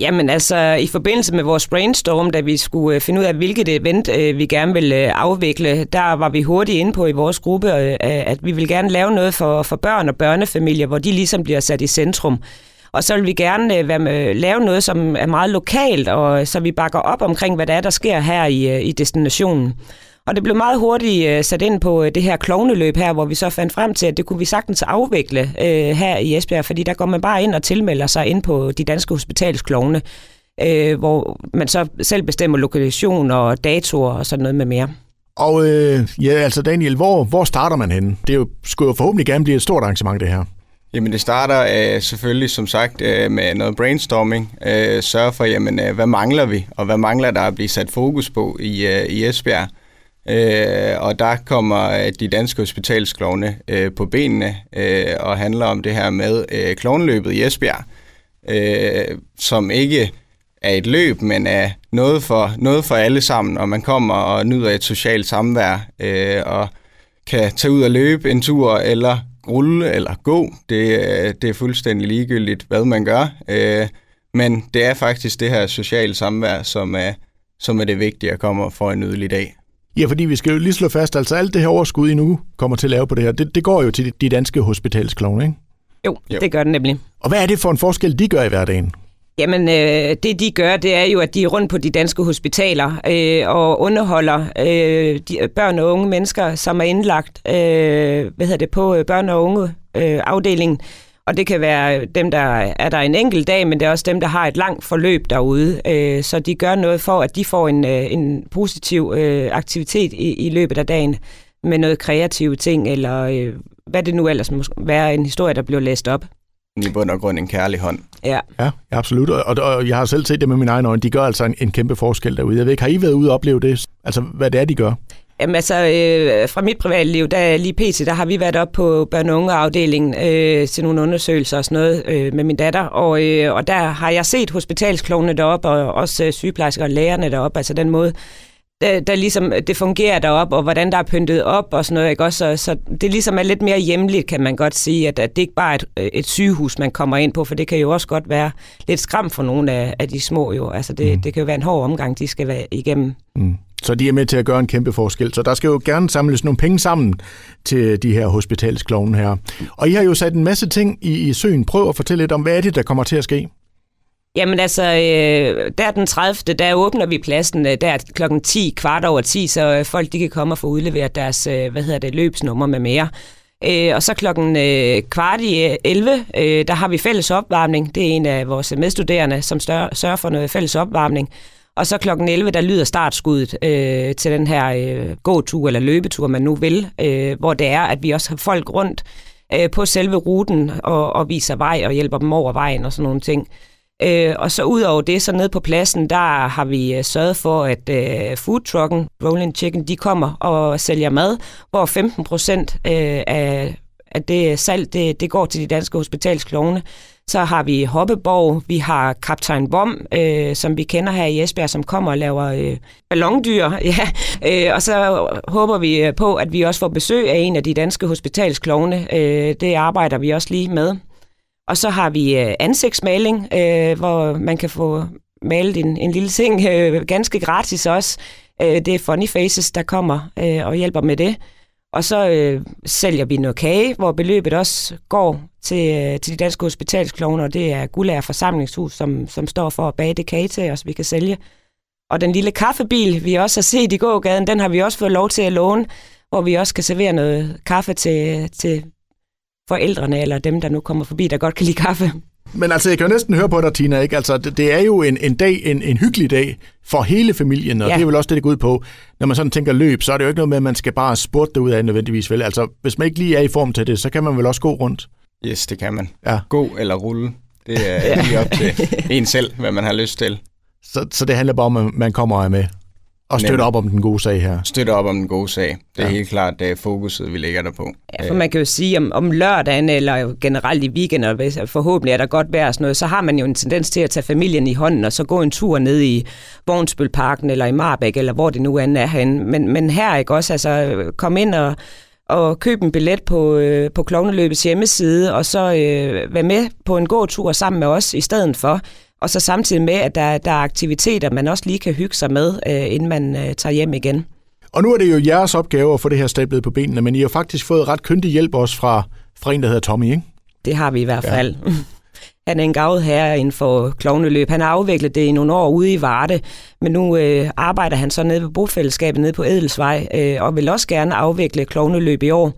Jamen altså, i forbindelse med vores brainstorm, da vi skulle øh, finde ud af, hvilket event øh, vi gerne ville øh, afvikle, der var vi hurtigt inde på i vores gruppe, at vi vil gerne lave noget for, for børn og børnefamilier, hvor de ligesom bliver sat i centrum. Og så vil vi gerne være med, lave noget, som er meget lokalt, og så vi bakker op omkring, hvad der er, der sker her i, i destinationen. Og det blev meget hurtigt uh, sat ind på uh, det her klovneløb her, hvor vi så fandt frem til, at det kunne vi sagtens afvikle uh, her i Esbjerg, fordi der går man bare ind og tilmelder sig ind på de danske hospitalsklovne, uh, hvor man så selv bestemmer lokation og datoer og sådan noget med mere. Og øh, ja, altså Daniel, hvor, hvor starter man henne? Det er jo, skulle jo forhåbentlig gerne blive et stort arrangement, det her. Jamen det starter øh, selvfølgelig som sagt øh, med noget brainstorming. Øh, sørge for, jamen, øh, hvad mangler vi, og hvad mangler der at blive sat fokus på i, øh, i Esbjerg. Øh, og der kommer øh, de danske hospitalsklovne øh, på benene øh, og handler om det her med øh, klovnløbet i Esbjerg, øh, som ikke er et løb, men er noget for, noget for alle sammen, og man kommer og nyder et socialt samvær øh, og kan tage ud og løbe en tur eller rulle eller gå. Det, øh, det er fuldstændig ligegyldigt, hvad man gør. Øh, men det er faktisk det her sociale samvær, som er, som er det vigtige at komme og få en nydelig dag. Ja, fordi vi skal jo lige slå fast, altså alt det her overskud, I nu kommer til at lave på det her, det, det går jo til de danske hospitalsklovne, ikke? Jo, jo, det gør det nemlig. Og hvad er det for en forskel, de gør i hverdagen? Jamen, øh, det de gør, det er jo, at de er rundt på de danske hospitaler øh, og underholder øh, de, børn og unge mennesker, som er indlagt øh, hvad hedder det, på øh, børn- og unge øh, afdelingen. Og det kan være dem, der er der en enkelt dag, men det er også dem, der har et langt forløb derude. Øh, så de gør noget for, at de får en, øh, en positiv øh, aktivitet i, i løbet af dagen med noget kreative ting, eller øh, hvad det nu ellers må være, en historie, der bliver læst op i bund og grund en kærlig hånd. Ja, ja absolut. Og, og jeg har selv set det med mine egne øjne. De gør altså en, en kæmpe forskel derude. Jeg ved ikke, har I været ude og opleve det? Altså, hvad det er, de gør? Jamen altså, øh, fra mit private liv, der lige pt, der har vi været op på børne- og ungeafdelingen øh, til nogle undersøgelser og sådan noget øh, med min datter, og, øh, og der har jeg set hospitalsklovene deroppe, og også øh, sygeplejersker og lægerne deroppe, altså den måde, der, der ligesom, det fungerer deroppe, og hvordan der er pyntet op og sådan noget, ikke? Også, så, så det ligesom er lidt mere hjemligt, kan man godt sige, at, at det ikke bare er et, et sygehus, man kommer ind på, for det kan jo også godt være lidt skram for nogle af, af de små jo. Altså det, mm. det kan jo være en hård omgang, de skal være igennem. Mm. Så de er med til at gøre en kæmpe forskel. Så der skal jo gerne samles nogle penge sammen til de her hospitalsklovne her. Og I har jo sat en masse ting i, i søen. Prøv at fortælle lidt om, hvad er det, der kommer til at ske? Jamen altså, øh, der den 30. der åbner vi pladsen, øh, der klokken 10, kvart over 10, så øh, folk de kan komme og få udleveret deres, øh, hvad hedder det, løbsnummer med mere. Øh, og så klokken øh, kvart i øh, 11, øh, der har vi fælles opvarmning. Det er en af vores medstuderende, som stør, sørger for noget fælles opvarmning. Og så klokken 11, der lyder startskuddet øh, til den her øh, gåtur eller løbetur, man nu vil, øh, hvor det er, at vi også har folk rundt øh, på selve ruten og, og viser vej og hjælper dem over vejen og sådan nogle ting. Øh, og så ud over det, så nede på pladsen, der har vi øh, sørget for, at øh, foodtrucken, Rolling Chicken, de kommer og sælger mad, hvor 15 procent øh, af, af det salg, det, det går til de danske hospitalsklovne. Så har vi Hoppeborg, vi har Kaptajn Vom, øh, som vi kender her i Esbjerg, som kommer og laver øh, ballondyr. Ja. Øh, og så håber vi øh, på, at vi også får besøg af en af de danske hospitalsklovne. Øh, det arbejder vi også lige med. Og så har vi øh, ansigtsmaling, øh, hvor man kan få malet en, en lille ting øh, ganske gratis også. Øh, det er Funny Faces, der kommer øh, og hjælper med det. Og så øh, sælger vi noget kage, hvor beløbet også går til, øh, til de danske hospitalsklovner, og det er Guldager Forsamlingshus, som, som står for at bage det kage til os, vi kan sælge. Og den lille kaffebil, vi også har set i gågaden, den har vi også fået lov til at låne, hvor vi også kan servere noget kaffe til, til forældrene eller dem, der nu kommer forbi, der godt kan lide kaffe. Men altså, jeg kan jo næsten høre på dig, Tina, ikke? Altså, det, det er jo en, en dag, en, en hyggelig dag for hele familien, og ja. det er vel også det, det går ud på. Når man sådan tænker løb, så er det jo ikke noget med, at man skal bare spurte ud af nødvendigvis, vel? Altså, hvis man ikke lige er i form til det, så kan man vel også gå rundt? Yes, det kan man. Ja. Gå eller rulle. Det er lige op til en selv, hvad man har lyst til. Så, så det handler bare om, at man kommer og er med? Og støtte op om den gode sag her. Støtte op om den gode sag. Det er ja. helt klart det er fokuset, vi lægger der på. Ja, for man kan jo sige, om, om lørdagen eller generelt i weekenden, hvis forhåbentlig er der godt vejr og sådan noget, så har man jo en tendens til at tage familien i hånden og så gå en tur ned i Vognsbølparken eller i Marbæk eller hvor det nu end er henne. Men, men her ikke også, altså kom ind og og købe en billet på, øh, på Klovneløbets hjemmeside, og så øh, være med på en god tur sammen med os i stedet for. Og så samtidig med, at der, der er aktiviteter, man også lige kan hygge sig med, øh, inden man øh, tager hjem igen. Og nu er det jo jeres opgave at få det her stablet på benene, men I har faktisk fået ret kyndig hjælp også fra, fra en, der hedder Tommy, ikke? Det har vi i hvert fald. Ja. Han er en gavet herre inden for klovneløb. Han har afviklet det i nogle år ude i Varde, men nu øh, arbejder han så nede ved bofællesskabet nede på Edelsvej, øh, og vil også gerne afvikle klovneløb i år.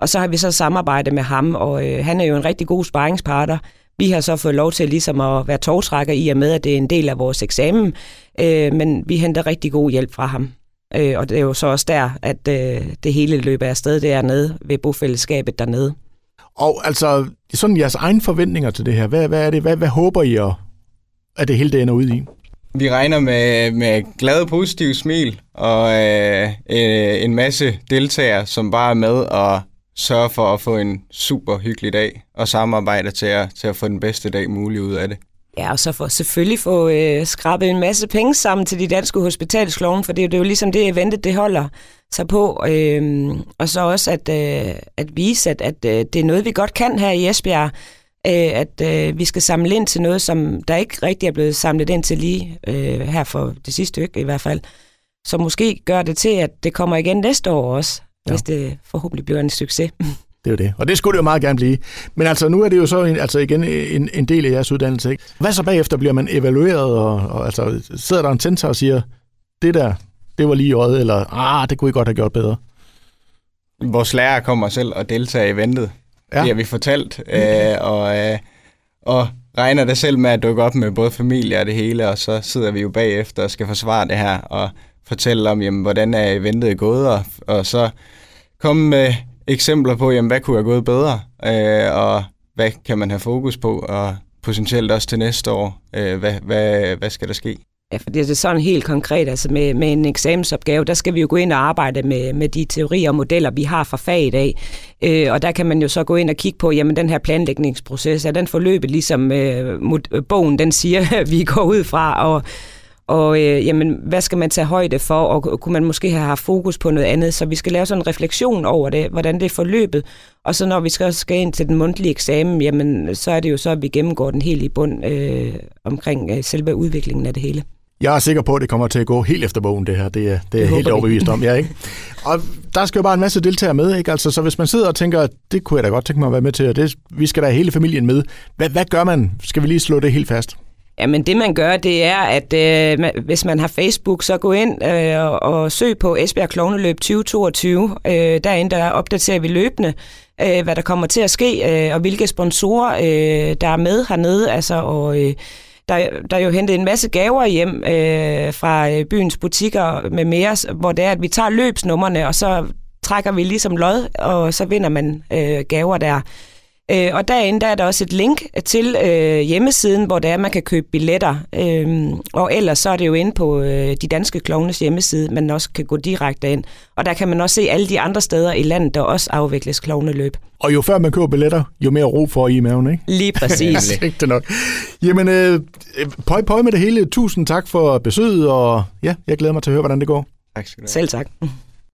Og så har vi så samarbejdet med ham, og øh, han er jo en rigtig god sparringspartner. Vi har så fået lov til ligesom at være togtrækker i og med, at det er en del af vores eksamen, øh, men vi henter rigtig god hjælp fra ham. Øh, og det er jo så også der, at øh, det hele løber afsted dernede ved bofællesskabet dernede. Og altså, sådan jeres egne forventninger til det her, hvad, hvad er det, hvad, hvad håber I, at, at det hele det ender ud i? Vi regner med, med glade, positive smil og øh, øh, en masse deltagere, som bare er med og sørger for at få en super hyggelig dag og samarbejde til at, til at få den bedste dag mulig ud af det. Ja, og så for selvfølgelig få øh, skrabet en masse penge sammen til de danske hospitalskloven, for det, det er jo ligesom det eventet, det holder sig på. Øh, og så også at, øh, at vise, at, at øh, det er noget, vi godt kan her i Esbjerg. Øh, at øh, vi skal samle ind til noget, som der ikke rigtig er blevet samlet ind til lige øh, her for det sidste stykke i hvert fald. Så måske gør det til, at det kommer igen næste år også, ja. hvis det forhåbentlig bliver en succes. Det er jo det. Og det skulle det jo meget gerne blive. Men altså, nu er det jo så en, altså igen en, en del af jeres uddannelse. Ikke? Hvad så bagefter? Bliver man evalueret? Og, og altså, sidder der en censor og siger, det der, det var lige øjet, eller ah, det kunne I godt have gjort bedre? Vores lærer kommer selv og deltager i eventet. Ja. Det har vi fortalt. Øh, og, øh, og regner det selv med at dukke op med både familie og det hele, og så sidder vi jo bagefter og skal forsvare det her, og fortælle om, jamen, hvordan er eventet gået, og, og så komme med eksempler på, jamen, hvad kunne have gået bedre, øh, og hvad kan man have fokus på, og potentielt også til næste år, øh, hvad, hvad, hvad skal der ske? Ja, for det er sådan helt konkret, altså med, med en eksamensopgave, der skal vi jo gå ind og arbejde med, med de teorier og modeller, vi har fra faget dag. Øh, og der kan man jo så gå ind og kigge på, jamen den her planlægningsproces, er den forløbet ligesom øh, bogen den siger, vi går ud fra, og og øh, jamen, hvad skal man tage højde for, og kunne man måske have haft fokus på noget andet? Så vi skal lave sådan en refleksion over det, hvordan det er forløbet. Og så når vi skal, skal ind til den mundtlige eksamen, jamen, så er det jo så, at vi gennemgår den helt i bund øh, omkring øh, selve udviklingen af det hele. Jeg er sikker på, at det kommer til at gå helt efter bogen, det her. Det er, det er det helt overbevist om, ja, ikke? Og der skal jo bare en masse deltagere med, ikke? Altså, så hvis man sidder og tænker, at det kunne jeg da godt tænke mig at være med til, og det, vi skal da hele familien med. Hvad, hvad gør man? Skal vi lige slå det helt fast? Jamen det man gør, det er, at øh, hvis man har Facebook, så gå ind øh, og søg på Esbjerg Klovneløb 2022. Øh, derinde der opdaterer vi løbende, øh, hvad der kommer til at ske, øh, og hvilke sponsorer, øh, der er med hernede. Altså, og, øh, der, der er jo hentet en masse gaver hjem øh, fra øh, byens butikker med mere, hvor det er, at vi tager løbsnummerne, og så trækker vi ligesom lod, og så vinder man øh, gaver der. Øh, og derinde der er der også et link til øh, hjemmesiden, hvor det er, man kan købe billetter. Øh, og ellers så er det jo inde på øh, de danske klovnes hjemmeside, man også kan gå direkte ind. Og der kan man også se alle de andre steder i landet, der også afvikles klovneløb. Og jo før man køber billetter, jo mere ro får I i maven, ikke? Lige præcis. det nok. Jamen, øh, pøj pøj med det hele. Tusind tak for besøget, og ja, jeg glæder mig til at høre, hvordan det går. Tak skal du have. Selv tak.